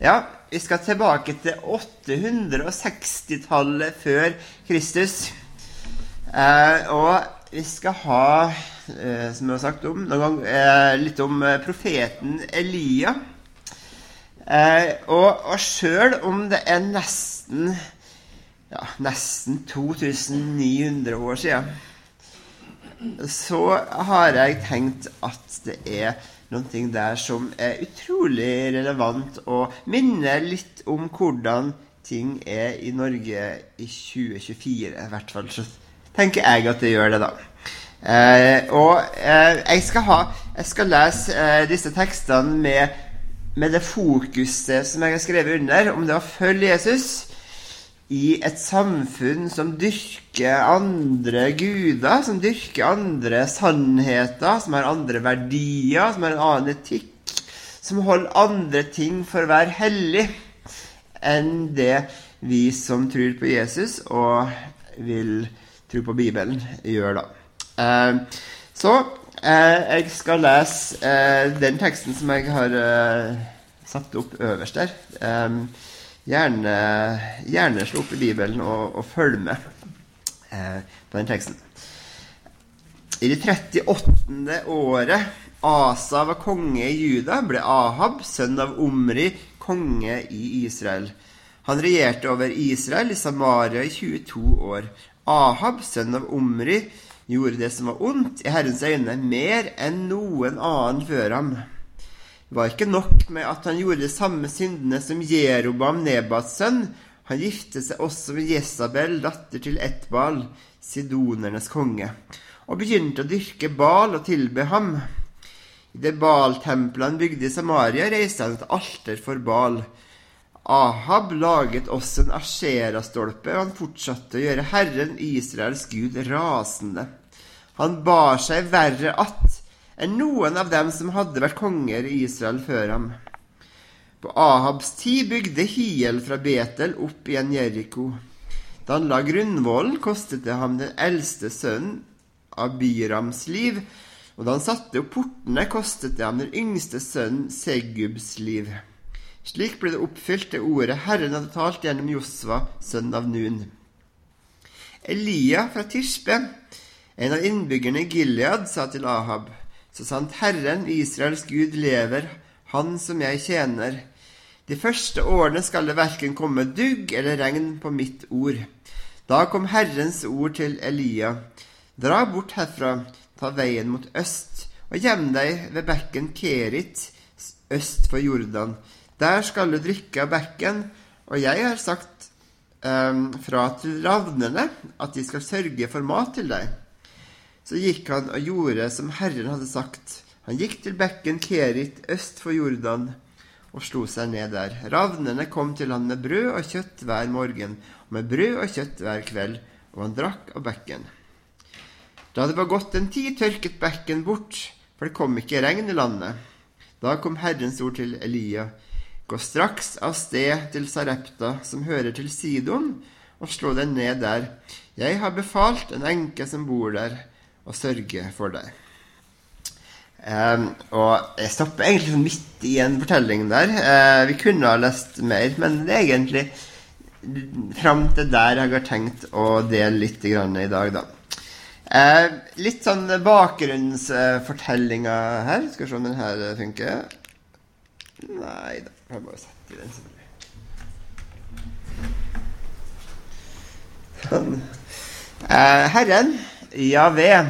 Ja, vi skal tilbake til 860-tallet før Kristus. Eh, og vi skal ha, eh, som jeg har sagt om, noen gang, eh, litt om eh, profeten Elia. Eh, og og sjøl om det er nesten ja, nesten 2900 år siden, så har jeg tenkt at det er noe der som er utrolig relevant, og minner litt om hvordan ting er i Norge i 2024. I hvert fall så tenker jeg at det gjør det, da. Eh, og eh, jeg, skal ha, jeg skal lese eh, disse tekstene med, med det fokuset som jeg har skrevet under, om det å følge Jesus i et samfunn som dyrker andre guder, som dyrker andre sannheter, som har andre verdier, som har en annen etikk, som holder andre ting for å være hellig enn det vi som tror på Jesus og vil tro på Bibelen, gjør, da. Eh, så eh, jeg skal lese eh, den teksten som jeg har satt opp øverst der. Eh, gjerne, gjerne slå opp i Bibelen og, og følg med eh, på den teksten. I det 38. året Asa var konge i Juda, ble Ahab, sønn av Omri, konge i Israel. Han regjerte over Israel i Samaria i 22 år. Ahab, sønn av Omri, gjorde det som var ondt i Herrens øyne, mer enn noen annen før ham. Var ikke nok med at han gjorde de samme syndene som Jerobam, Nebats sønn. Han giftet seg også med Jesabel, datter til Etbal, sidonernes konge, og begynte å dyrke Bal og tilbe ham. I det Bal-tempelet han bygde i Samaria, reiste han et alter for Bal. Ahab laget også en Ashera-stolpe, og han fortsatte å gjøre Herren Israels Gud rasende. Han bar seg verre att enn noen av dem som hadde vært konger i Israel før ham. På Ahabs tid bygde Hiel fra Betel opp igjen Jeriko. Da han la grunnvollen, kostet det ham den eldste sønnen av Byrams liv, og da han satte opp portene, kostet det ham den yngste sønnen Segubs liv. Slik ble det oppfylt det ordet Herren hadde talt gjennom Josva, sønn av Nun. Elia fra Tishbe, en av innbyggerne i Gilead, sa til Ahab:" Så sant Herren, Israels Gud, lever, Han som jeg tjener. De første årene skal det verken komme dugg eller regn på mitt ord. Da kom Herrens ord til Elia. Dra bort herfra, ta veien mot øst, og gjem deg ved bekken Kerit, øst for Jordan. Der skal du drikke av bekken, og jeg har sagt um, fra til ravnene at de skal sørge for mat til deg. Så gikk han og gjorde som Herren hadde sagt. Han gikk til bekken Kerit øst for Jordan og slo seg ned der. Ravnene kom til han med brød og kjøtt hver morgen, og med brød og kjøtt hver kveld, og han drakk av bekken. Da det var gått en tid, tørket bekken bort, for det kom ikke regn i landet. Da kom Herrens ord til Elia. Gå straks av sted til Sarepta, som hører til Sidon, og slå den ned der. Jeg har befalt en enke som bor der og sørge for deg. Um, og jeg stopper egentlig sånn midt i en fortelling der. Uh, vi kunne ha lest mer, men det er egentlig fram til der jeg har tenkt å dele litt i dag, da. Uh, litt sånn bakgrunnsfortellinger her. Skal vi se om den her funker. Nei da. Jeg bare setter den. Sånn. Uh, herren Javé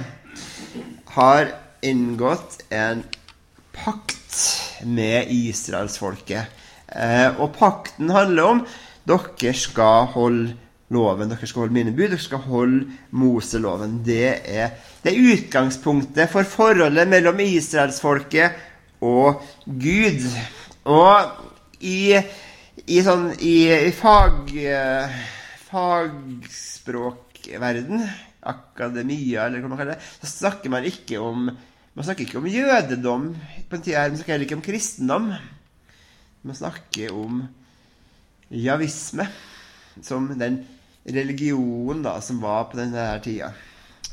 har inngått en pakt med israelsfolket. Eh, og pakten handler om dere skal holde loven, dere skal holde mine bud, dere skal holde Moseloven. Det er, det er utgangspunktet for forholdet mellom israelsfolket og Gud. Og i, i, sånn, i, i fag, eh, fagspråkverden akademia, eller hva man kaller det, så snakker man ikke om man snakker ikke om jødedom på en tid her, man snakker heller ikke om kristendom. Man snakker om javisme, som den religionen da, som var på denne tida.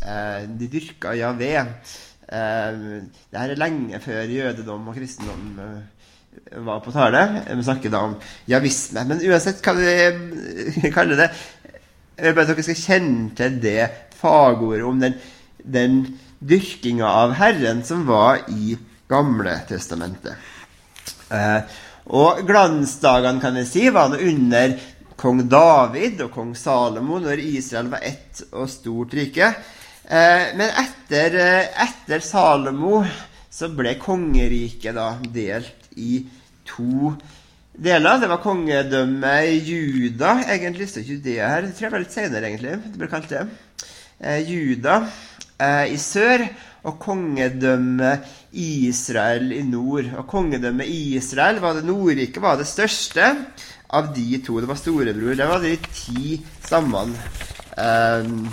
Eh, de dyrka javé. Eh, det her er lenge før jødedom og kristendom eh, var på tale. Vi snakker da om javisme. Men uansett hva vi kaller det Jeg vil bare at dere skal kjenne til det fagordet om den, den dyrkinga av Herren som var i Gamle testamentet. Eh, og glansdagene, kan vi si, var nå under kong David og kong Salomo, når Israel var ett og stort rike. Eh, men etter, eh, etter Salomo så ble kongeriket da delt i to deler. Det var kongedømmet Juda, egentlig. Så det her. Det tror jeg var litt senere, egentlig. Det ble kalt det. Eh, Juda eh, i sør og kongedømmet Israel i nord. Og kongedømmet Israel var det Nordrike var det største av de to. Det var storebror. Det var de ti stammene. Um,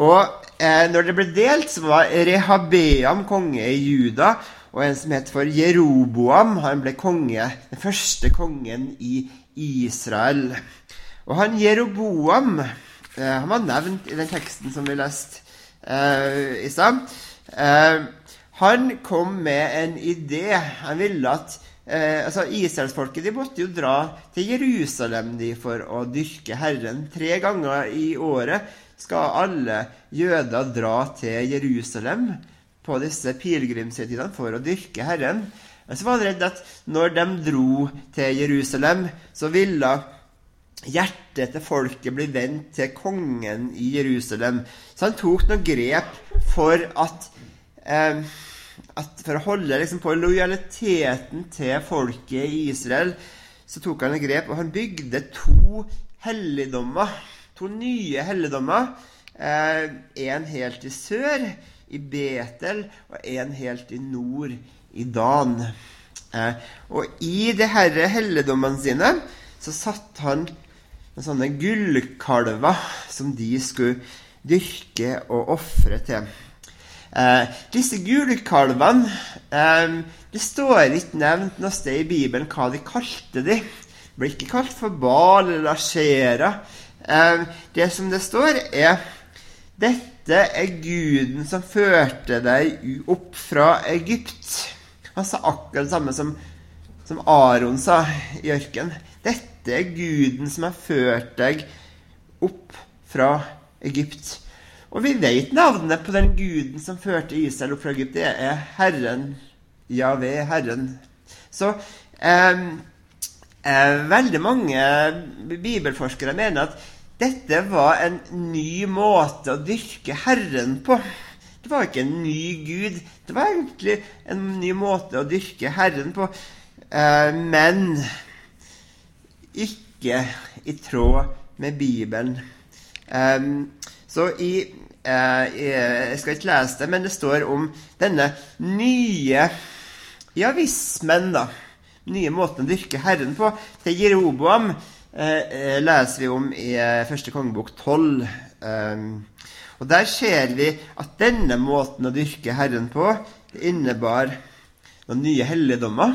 og eh, når det ble delt, så var Rehabeam konge i Juda og en som het for Jeroboam. Han ble konge, den første kongen i Israel. Og han Jeroboam eh, han var nevnt i den teksten som vi leste eh, i stad. Eh, han kom med en idé. Han ville at eh, altså Israelsfolket de måtte jo dra til Jerusalem de, for å dyrke Herren. Tre ganger i året skal alle jøder dra til Jerusalem på disse pilegrimshøytidene for å dyrke Herren. Men så var han redd at når de dro til Jerusalem, så ville hjertet til folket bli vendt til kongen i Jerusalem. Så han tok noen grep for at, eh, at For å holde liksom, på lojaliteten til folket i Israel, så tok han et grep, og han bygde to helligdommer. To nye helligdommer. Eh, en helt i sør i Betel og en helt i nord, i Dan. Eh, og i de herre helligdommene sine så satte han med sånne gullkalver som de skulle dyrke og ofre til. Eh, disse gullkalvene eh, Det står ikke nevnt noe sted i Bibelen hva de kalte de. Det blir ikke kalt for Bal eller Asjera. Eh, det som det står, er dette dette er guden som førte deg opp fra Egypt. Han sa akkurat det samme som, som Aron sa i ørkenen. Dette er guden som har ført deg opp fra Egypt. Og vi vet navnet på den guden som førte Israel opp fra Egypt. Det er Herren. Javé, Herren. Så eh, eh, veldig mange bibelforskere mener at dette var en ny måte å dyrke Herren på. Det var ikke en ny gud. Det var egentlig en ny måte å dyrke Herren på. Eh, men ikke i tråd med Bibelen. Eh, så i eh, Jeg skal ikke lese det, men det står om denne nye javismen, da. Nye måten å dyrke Herren på. Til Jeroboam Eh, eh, leser vi om i eh, første kongebok 12. og Der ser vi at denne måten å dyrke Herren på innebar noen nye helligdommer.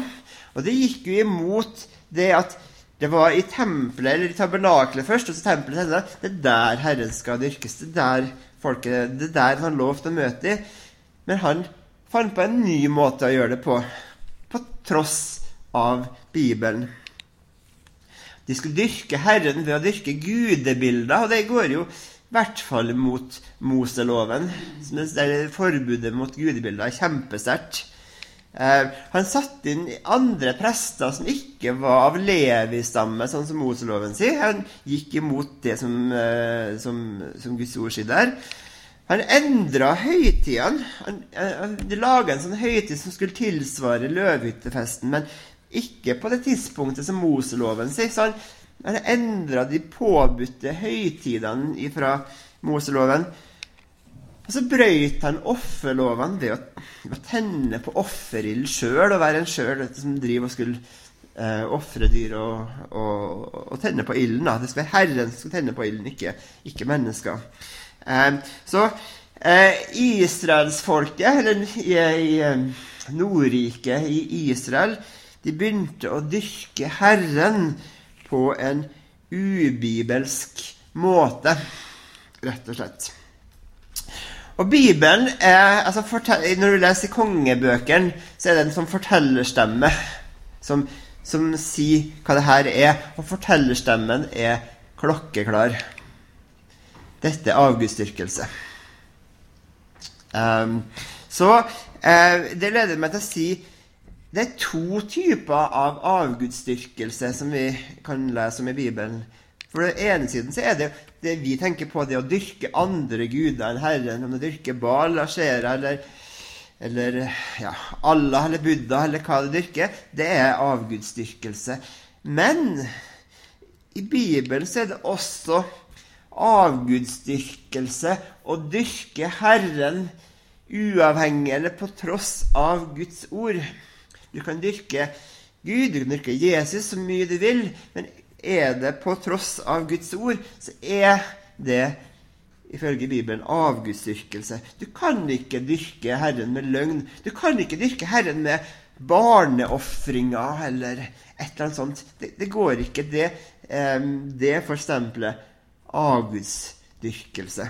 Og det gikk jo imot det at det var i tempelet eller i tabernakelet først, og så tempelet senere. Det er der Herren skal dyrkes. Det er der folket, det er der han lovte å møte i. Men han fant på en ny måte å gjøre det på, på tross av Bibelen. De skulle dyrke Herren ved å dyrke gudebilder, og det går jo i hvert fall mot Moseloven. Forbudet mot gudebilder er kjempesterkt. Eh, han satte inn andre prester som ikke var av Levi-stamme, sånn som Moseloven sier. Han gikk imot det som, eh, som, som Guds ord sier der. Han endra høytidene. Han, han, de laga en sånn høytid som skulle tilsvare løvhyttefesten. Men ikke på det tidspunktet som Moseloven sier. Så han, han endra de påbudte høytidene fra Moseloven. Og så brøyt han offerloven ved å, tenne på offerild sjøl, og være en sjøl som driver og skulle eh, ofre dyr og, og, og, tenne på ilden. Det skal være Herren som skal tenne på ilden, ikke, ikke mennesker. Eh, så eh, israelsfolket, eller i, i eh, Nordriket i Israel, de begynte å dyrke Herren på en ubibelsk måte, rett og slett. Og Bibelen er, altså Når du leser kongebøkene, så er det en sånn fortellerstemme som, som sier hva det her er. Og fortellerstemmen er klokkeklar. Dette er avgudsdyrkelse. Um, så uh, det leder meg til å si det er to typer av avgudsdyrkelse som vi kan lese om i Bibelen. For det ene siden så er det det vi tenker på, det å dyrke andre guder enn Herren. Om du dyrker Baal, Ashera eller, eller ja, Allah eller Buddha eller hva du dyrker, det er avgudsdyrkelse. Men i Bibelen så er det også avgudsdyrkelse å dyrke Herren uavhengig eller på tross av Guds ord. Du kan dyrke Gud, du kan dyrke Jesus så mye du vil, men er det på tross av Guds ord, så er det ifølge Bibelen avgudsdyrkelse. Du kan ikke dyrke Herren med løgn. Du kan ikke dyrke Herren med barneofringer eller et eller annet sånt. Det, det går ikke. Det, um, det får stempelet avgudsdyrkelse.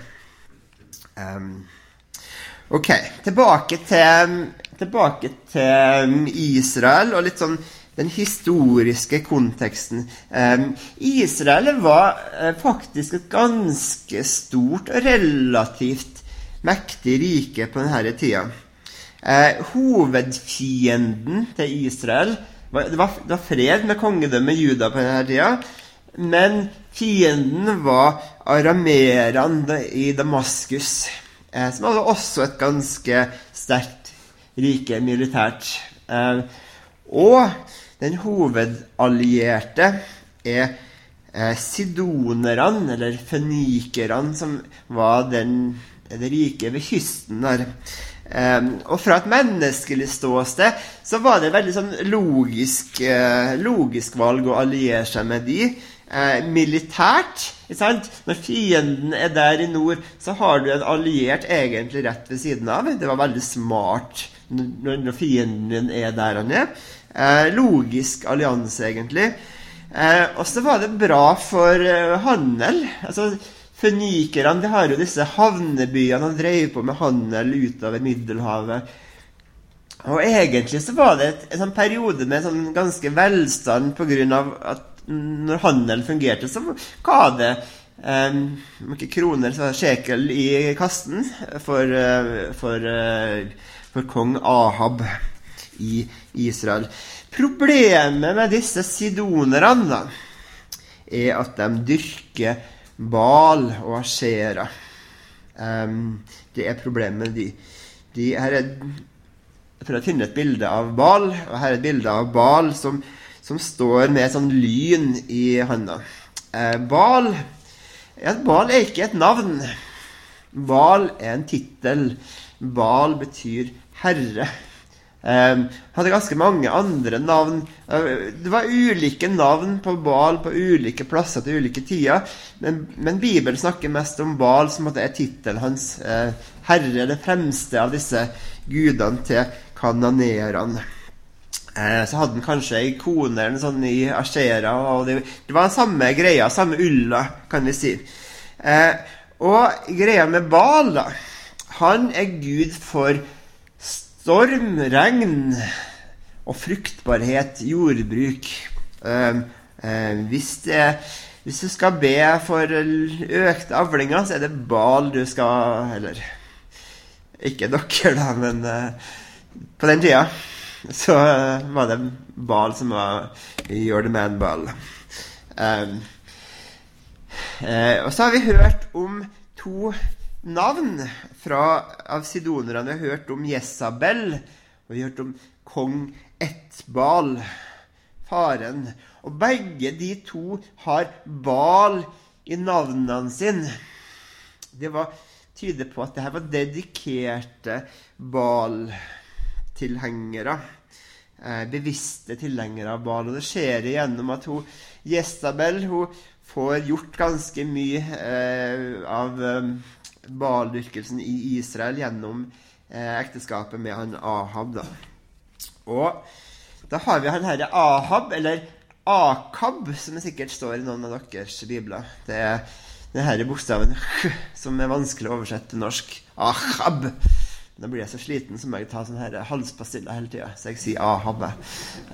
Um, ok, tilbake til, tilbake til Israel og litt sånn den historiske konteksten. Um, Israel var uh, faktisk et ganske stort og relativt mektig rike på denne tida. Uh, hovedfienden til Israel det, var, det var fred med kongedømmet Juda på denne tida. Men fienden var arameerne i Damaskus, uh, som hadde også et ganske sterkt rike militært. og den hovedallierte er eh, sidonerne, eller fønikerne, som var den, det rike ved kysten der. Um, og fra et menneskelig ståsted så var det veldig sånn logisk, uh, logisk valg å alliere seg med de. Uh, militært Når fienden er der i nord, så har du en alliert egentlig rett ved siden av. Det var veldig smart når, når fienden er der han er. Eh, logisk allianse, egentlig. Eh, og så var det bra for eh, handel. Altså, Fønikerne har jo disse havnebyene og drev på med handel utover Middelhavet. Og egentlig så var det et, en sånn periode med sånn ganske velstand pga. at når handelen fungerte, så ga det um, ikke kroner, så sjekel i kassen for, uh, for, uh, for kong Ahab i Israel. Problemet med disse sidonerne er at de dyrker Bal og Ashera. Um, det er problemet med de. de her er, for å finne et bilde av Bal, og her er et bilde av Bal som, som står med sånn lyn i handa. Uh, Bal, ja, Bal er ikke et navn. Bal er en tittel. Bal betyr herre. Um, hadde ganske mange andre navn. Uh, det var ulike navn på Baal på ulike plasser til ulike tider. Men, men Bibelen snakker mest om Baal, som er tittelen hans. Uh, herre, det fremste av disse gudene til kananeerne. Uh, så hadde han kanskje ei kone eller sånn i Ashera. Og det, det var samme greia, samme ulla, kan vi si. og greia med Baal, da Han er gud for Storm, regn og fruktbarhet, jordbruk. Uh, uh, hvis, det, hvis, du skal be for økte avlinger, så er det bal du skal Eller ikke dere, da, men uh, på den tida så var det bal som var You're the man ball. Um, og så har vi hørt om to navn fra, av sidonerne. Vi har hørt om Jesabel, og vi har hørt om kong Etbal, faren. Og begge de to har Bal i navnene sine. Det var, tyder på at det her var dedikerte Bal-tilhengere. Eh, bevisste tilhengere av Bal. Og det skjer igjennom at hun, Jesabel hun får gjort ganske mye eh, av eh, Baal-dyrkelsen i Israel gjennom eh, ekteskapet med han Ahab. da. Og da har vi han herre Ahab, eller Akab, som sikkert står i noen av deres bibler. Det er denne bokstaven som er vanskelig å oversette til norsk. Ahab. Nå blir jeg så sliten, så må jeg ta sånne halspastiller hele tida. Så jeg sier Ahab.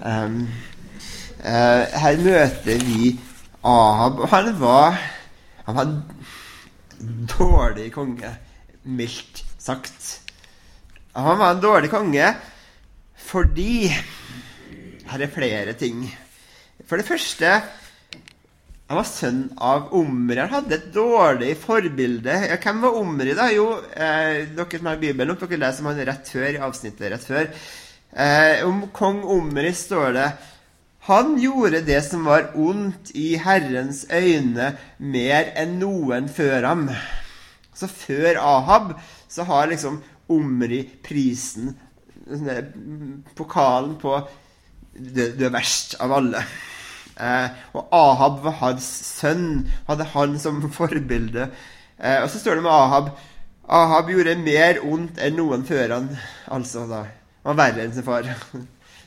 Um, uh, her møter vi Ahab, og han var Han var dårlig konge, mildt sagt. Han var en dårlig konge fordi Her er flere ting. For det første han var sønn av Omri. Han hadde et dårlig forbilde. Ja, hvem var Omri, da? Jo, eh, dere som har Bibelen opp, dere leser om han rett før i avsnittet rett før. Eh, om kong Omri står det Han gjorde det som var ondt i Herrens øyne, mer enn noen før ham. Så før Ahab så har liksom Omri prisen, pokalen på du, er verst av alle. Eh, og Ahab var hans sønn, hadde han som forbilde. Eh, og så står det med Ahab Ahab gjorde mer ondt enn noen før han. Altså da, Han var verre enn sin far.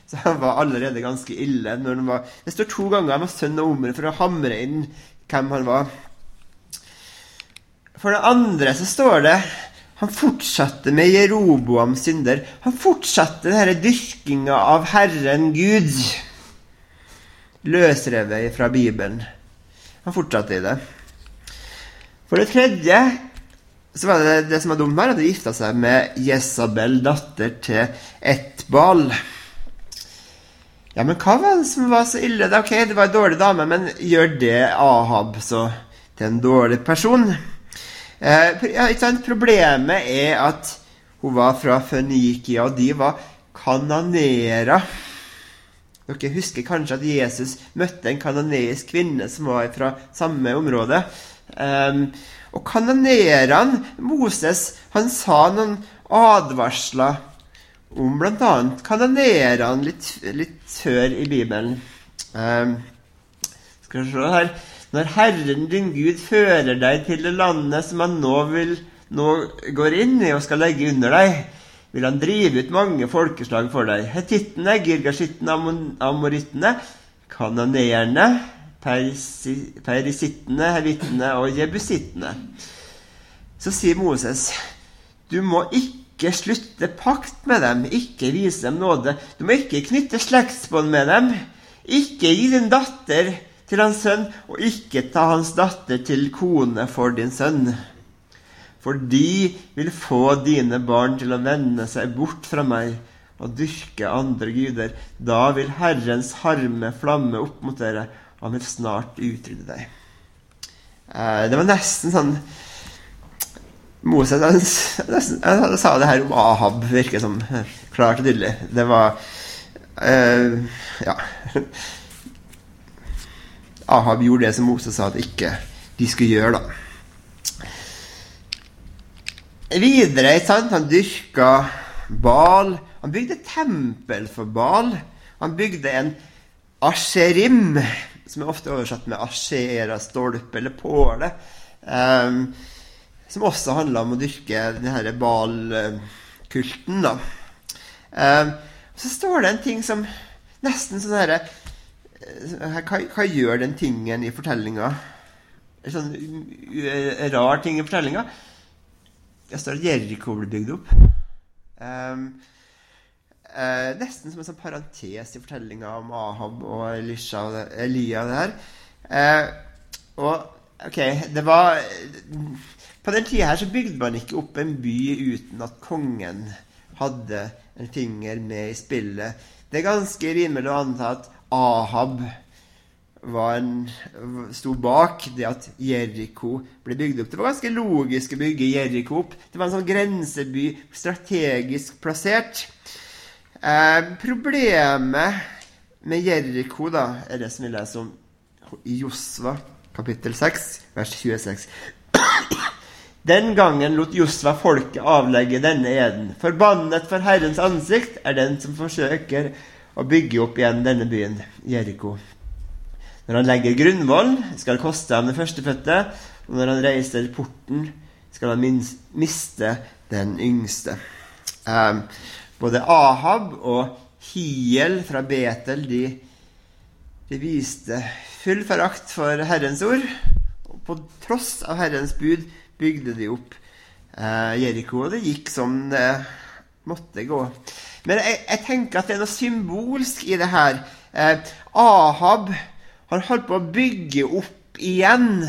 Så han var allerede ganske ille. når han var, Det står to ganger han var sønn av Omer for å hamre inn hvem han var. For det andre så står det han fortsatte med Jeroboams synder. Han fortsatte denne dyrkinga av Herren Gud løsrevet fra Bibelen. Han fortsatte i det. For det tredje så var det det som var dumt her, at de gifta seg med Jesabel, datter til Etbal. Ja, men hva var det som var så ille? Det, ok, det var ei dårlig dame, men gjør det Ahab så til en dårlig person? Eh, ja, Problemet er at hun var fra Fønikia, og de var kananera. Dere husker kanskje at Jesus møtte en kanoneisk kvinne som var fra samme område. Um, og kanonerene Moses han sa noen advarsler om bl.a. kanonerene litt, litt før i Bibelen. Um, skal vi se her Når Herren din Gud fører deg til det landet som han nå, vil, nå går inn i og skal legge under deg, vil han drive ut mange folkeslag for deg. Hetittene, girgasjittene, amorittene, kanoneerne, perisittene, hevittene og jebusittene. Så sier Moses, du må ikke slutte pakt med dem, ikke vise dem nåde. Du må ikke knytte slektsbånd med dem. Ikke gi din datter til hans sønn, og ikke ta hans datter til kone for din sønn. For de vil få dine barn til å vende seg bort fra meg og dyrke andre guder. Da vil Herrens harme flamme opp mot dere, og han vil snart utrydde deg. Eh, det var nesten sånn Moses jeg, sa det her om Ahab, virker som klart og tydelig. Det var uh, Ja. Ahab gjorde det som Moses sa at ikke de skulle gjøre, da. Videre, sant? Han dyrka Bal. Han bygde tempel for Bal. Han bygde en asherim, som er ofte oversatt med ashera, stolpe eller påle. Um, som også handla om å dyrke denne Baal-kulten. Um, så står det en ting som nesten sånn herre eh, hva, hva, gjør den tingen i fortellinga? En sånn rar ting i fortellinga. Det står at Jeriko ble bygd opp. Um, uh, nesten som en sånn parentes i fortellinga om Ahab og Elisha og Elia. Og det her. Uh, og ok, det var På den tida her så bygde man ikke opp en by uten at kongen hadde en finger med i spillet. Det er ganske rimelig å anta at Ahab en, sto bak det at Jeriko ble bygd opp. Det var ganske logisk å bygge Jeriko opp. Det var en sånn grenseby, strategisk plassert. Eh, problemet med Jeriko da, er det som vi leser om i Josva kapittel 6, vers 26. Den gangen lot Josva folket avlegge denne eden. Forbannet for Herrens ansikt er den som forsøker å bygge opp igjen denne byen, Jeriko. Når han legger grunnvollen, skal det koste ham det førstefødte. Og når han reiser porten, skal han miste den yngste. Um, både Ahab og Hiel fra Betel de, de viste full forakt for Herrens ord. Og på tross av Herrens bud bygde de opp eh, Jeriko. Og det gikk som det måtte gå. Men jeg, jeg, tenker at det er noe symbolsk i det her. Eh, Ahab har holdt på å bygge opp igjen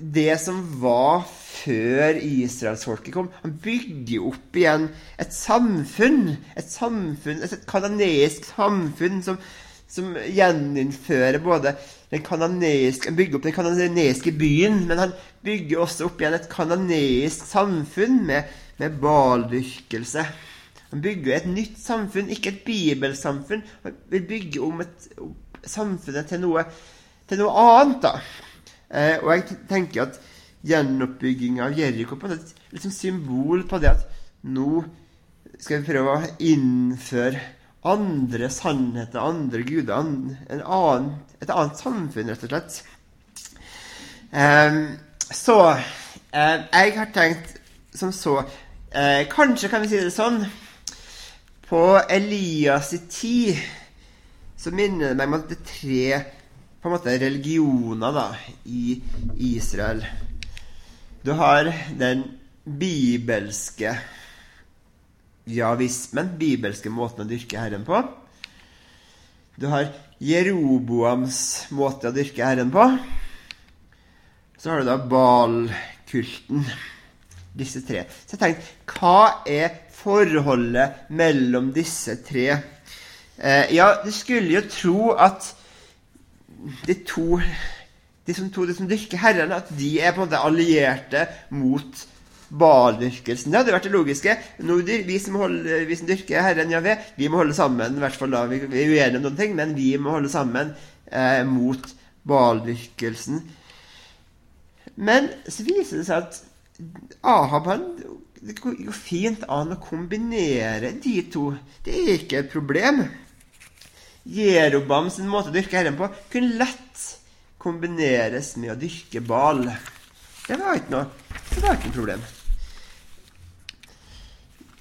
det som var før israelsfolket kom. Han bygger opp igjen et samfunn, et samfunn, et kanadisk samfunn som, som gjeninnfører både den kanoneiske, bygger opp den kanoneiske byen, men han bygger også opp igjen et kanoneisk samfunn med, med baldyrkelse. Han bygger et nytt samfunn, ikke et bibelsamfunn. Han vil bygge om et, samfunnet til noe, til noe annet. da. Eh, og jeg tenker at gjenoppbygginga av Jeriko er et liksom symbol på det at nå skal vi prøve å innføre andre sannheter, andre guder, annen, et annet samfunn, rett og slett. Um, så um, jeg har tenkt som så uh, Kanskje kan vi si det sånn På Elias' i tid så minner det meg om at det er tre på en måte religioner da, i Israel. Du har den bibelske javismen, bibelske måten å dyrke Herren på. Du har Jeroboams måte å dyrke Herren på. Så har du da Baal-kulten. Disse tre. Så jeg tenkte, hva er forholdet mellom disse tre? Eh, ja, du skulle jo tro at de to de som, to, de som dyrker Herren, at de er på en måte allierte mot Baal-dyrkelsen. Det hadde vært det logiske. vi, som holder, vi som dyrker Herren Javé, vi må holde sammen. i hvert fall da, Vi, er uenige om noen ting, men vi må holde sammen eh, mot Baal-dyrkelsen. Men så viser det seg at Ahab han, det går fint an å kombinere de to. Det er ikke et problem. Jerobam sin måte å dyrke Herren på kunne lett kombineres med å dyrke bal. Det var ikke noe, det var ikke noe problem.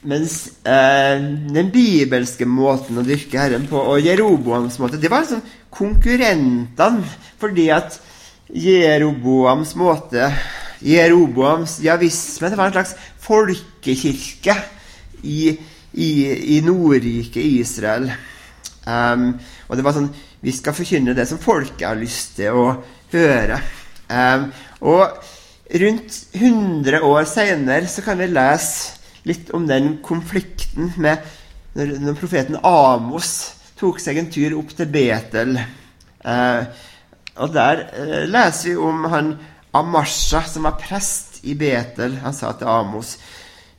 Mens eh, den bibelske måten å dyrke Herren på og Jeroboams måte, det var liksom konkurrentene. Fordi at Jeroboams måte Jeroboams javisme det var en slags folkekirke i, i, i Nordriket Israel. Um, og det var sånn Vi skal forkynne det som folket har lyst til å høre. Um, og rundt 100 år seinere så kan vi lese litt om den konflikten med når, når profeten Amos tok seg en tur opp til Betel. Eh, og der eh, leser vi om han Amasha, som var prest i Betel. Han sa til Amos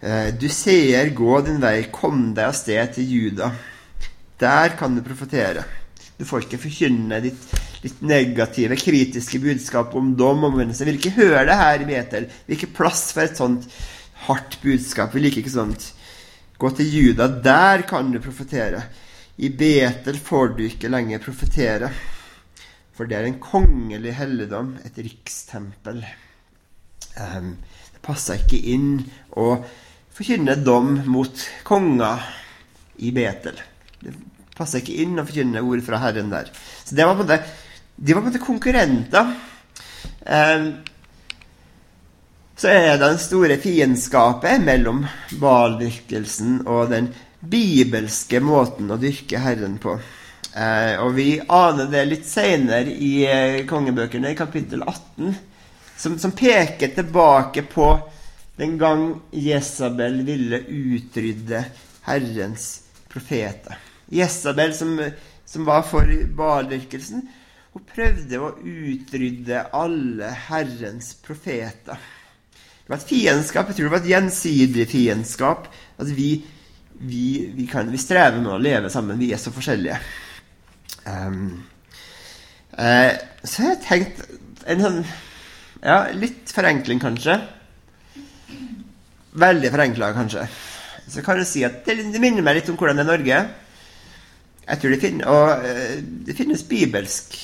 eh, Du seer, gå din vei, kom deg av sted til Juda. Der kan du profetere. Du får ikke forkynne ditt, litt negative, kritiske budskap om dom og omvendelse. Vi vil ikke høre det her i Betel. Vi har ikke plass for et sånt hardt budskap. Vi liker ikke sånt. Gå til Juda. Der kan du profetere. I Betel får du ikke lenger profetere. For det er en kongelig helligdom, et rikstempel. Um, det passer ikke inn å forkynne dom mot konger i Betel. Det passer ikke inn å forkynne ord fra Herren der. Så det var på en måte, De var på en måte konkurrenter. Um, så er det den store fiendskapet mellom baldyrkelsen og den bibelske måten å dyrke Herren på. Eh, og vi aner det litt seinere i eh, kongebøkene, i kapittel 18, som, som, peker tilbake på den gang Jesabel ville utrydde Herrens profeter. Jesabel, som, som var for baldyrkelsen, hun prøvde å utrydde alle Herrens profeter. Det at fiendskap. Jeg tror det var et gjensidig fiendskap. At vi, vi, vi, kan, vi strever med å leve sammen. Vi er så forskjellige. Um, uh, så jeg tenkt en sånn Ja, litt forenkling, kanskje. Veldig forenkla, kanskje. Så kan du si at det, det minner meg litt om hvordan det er Norge. Jeg tror det, finnes, og, eh, det finnes bibelsk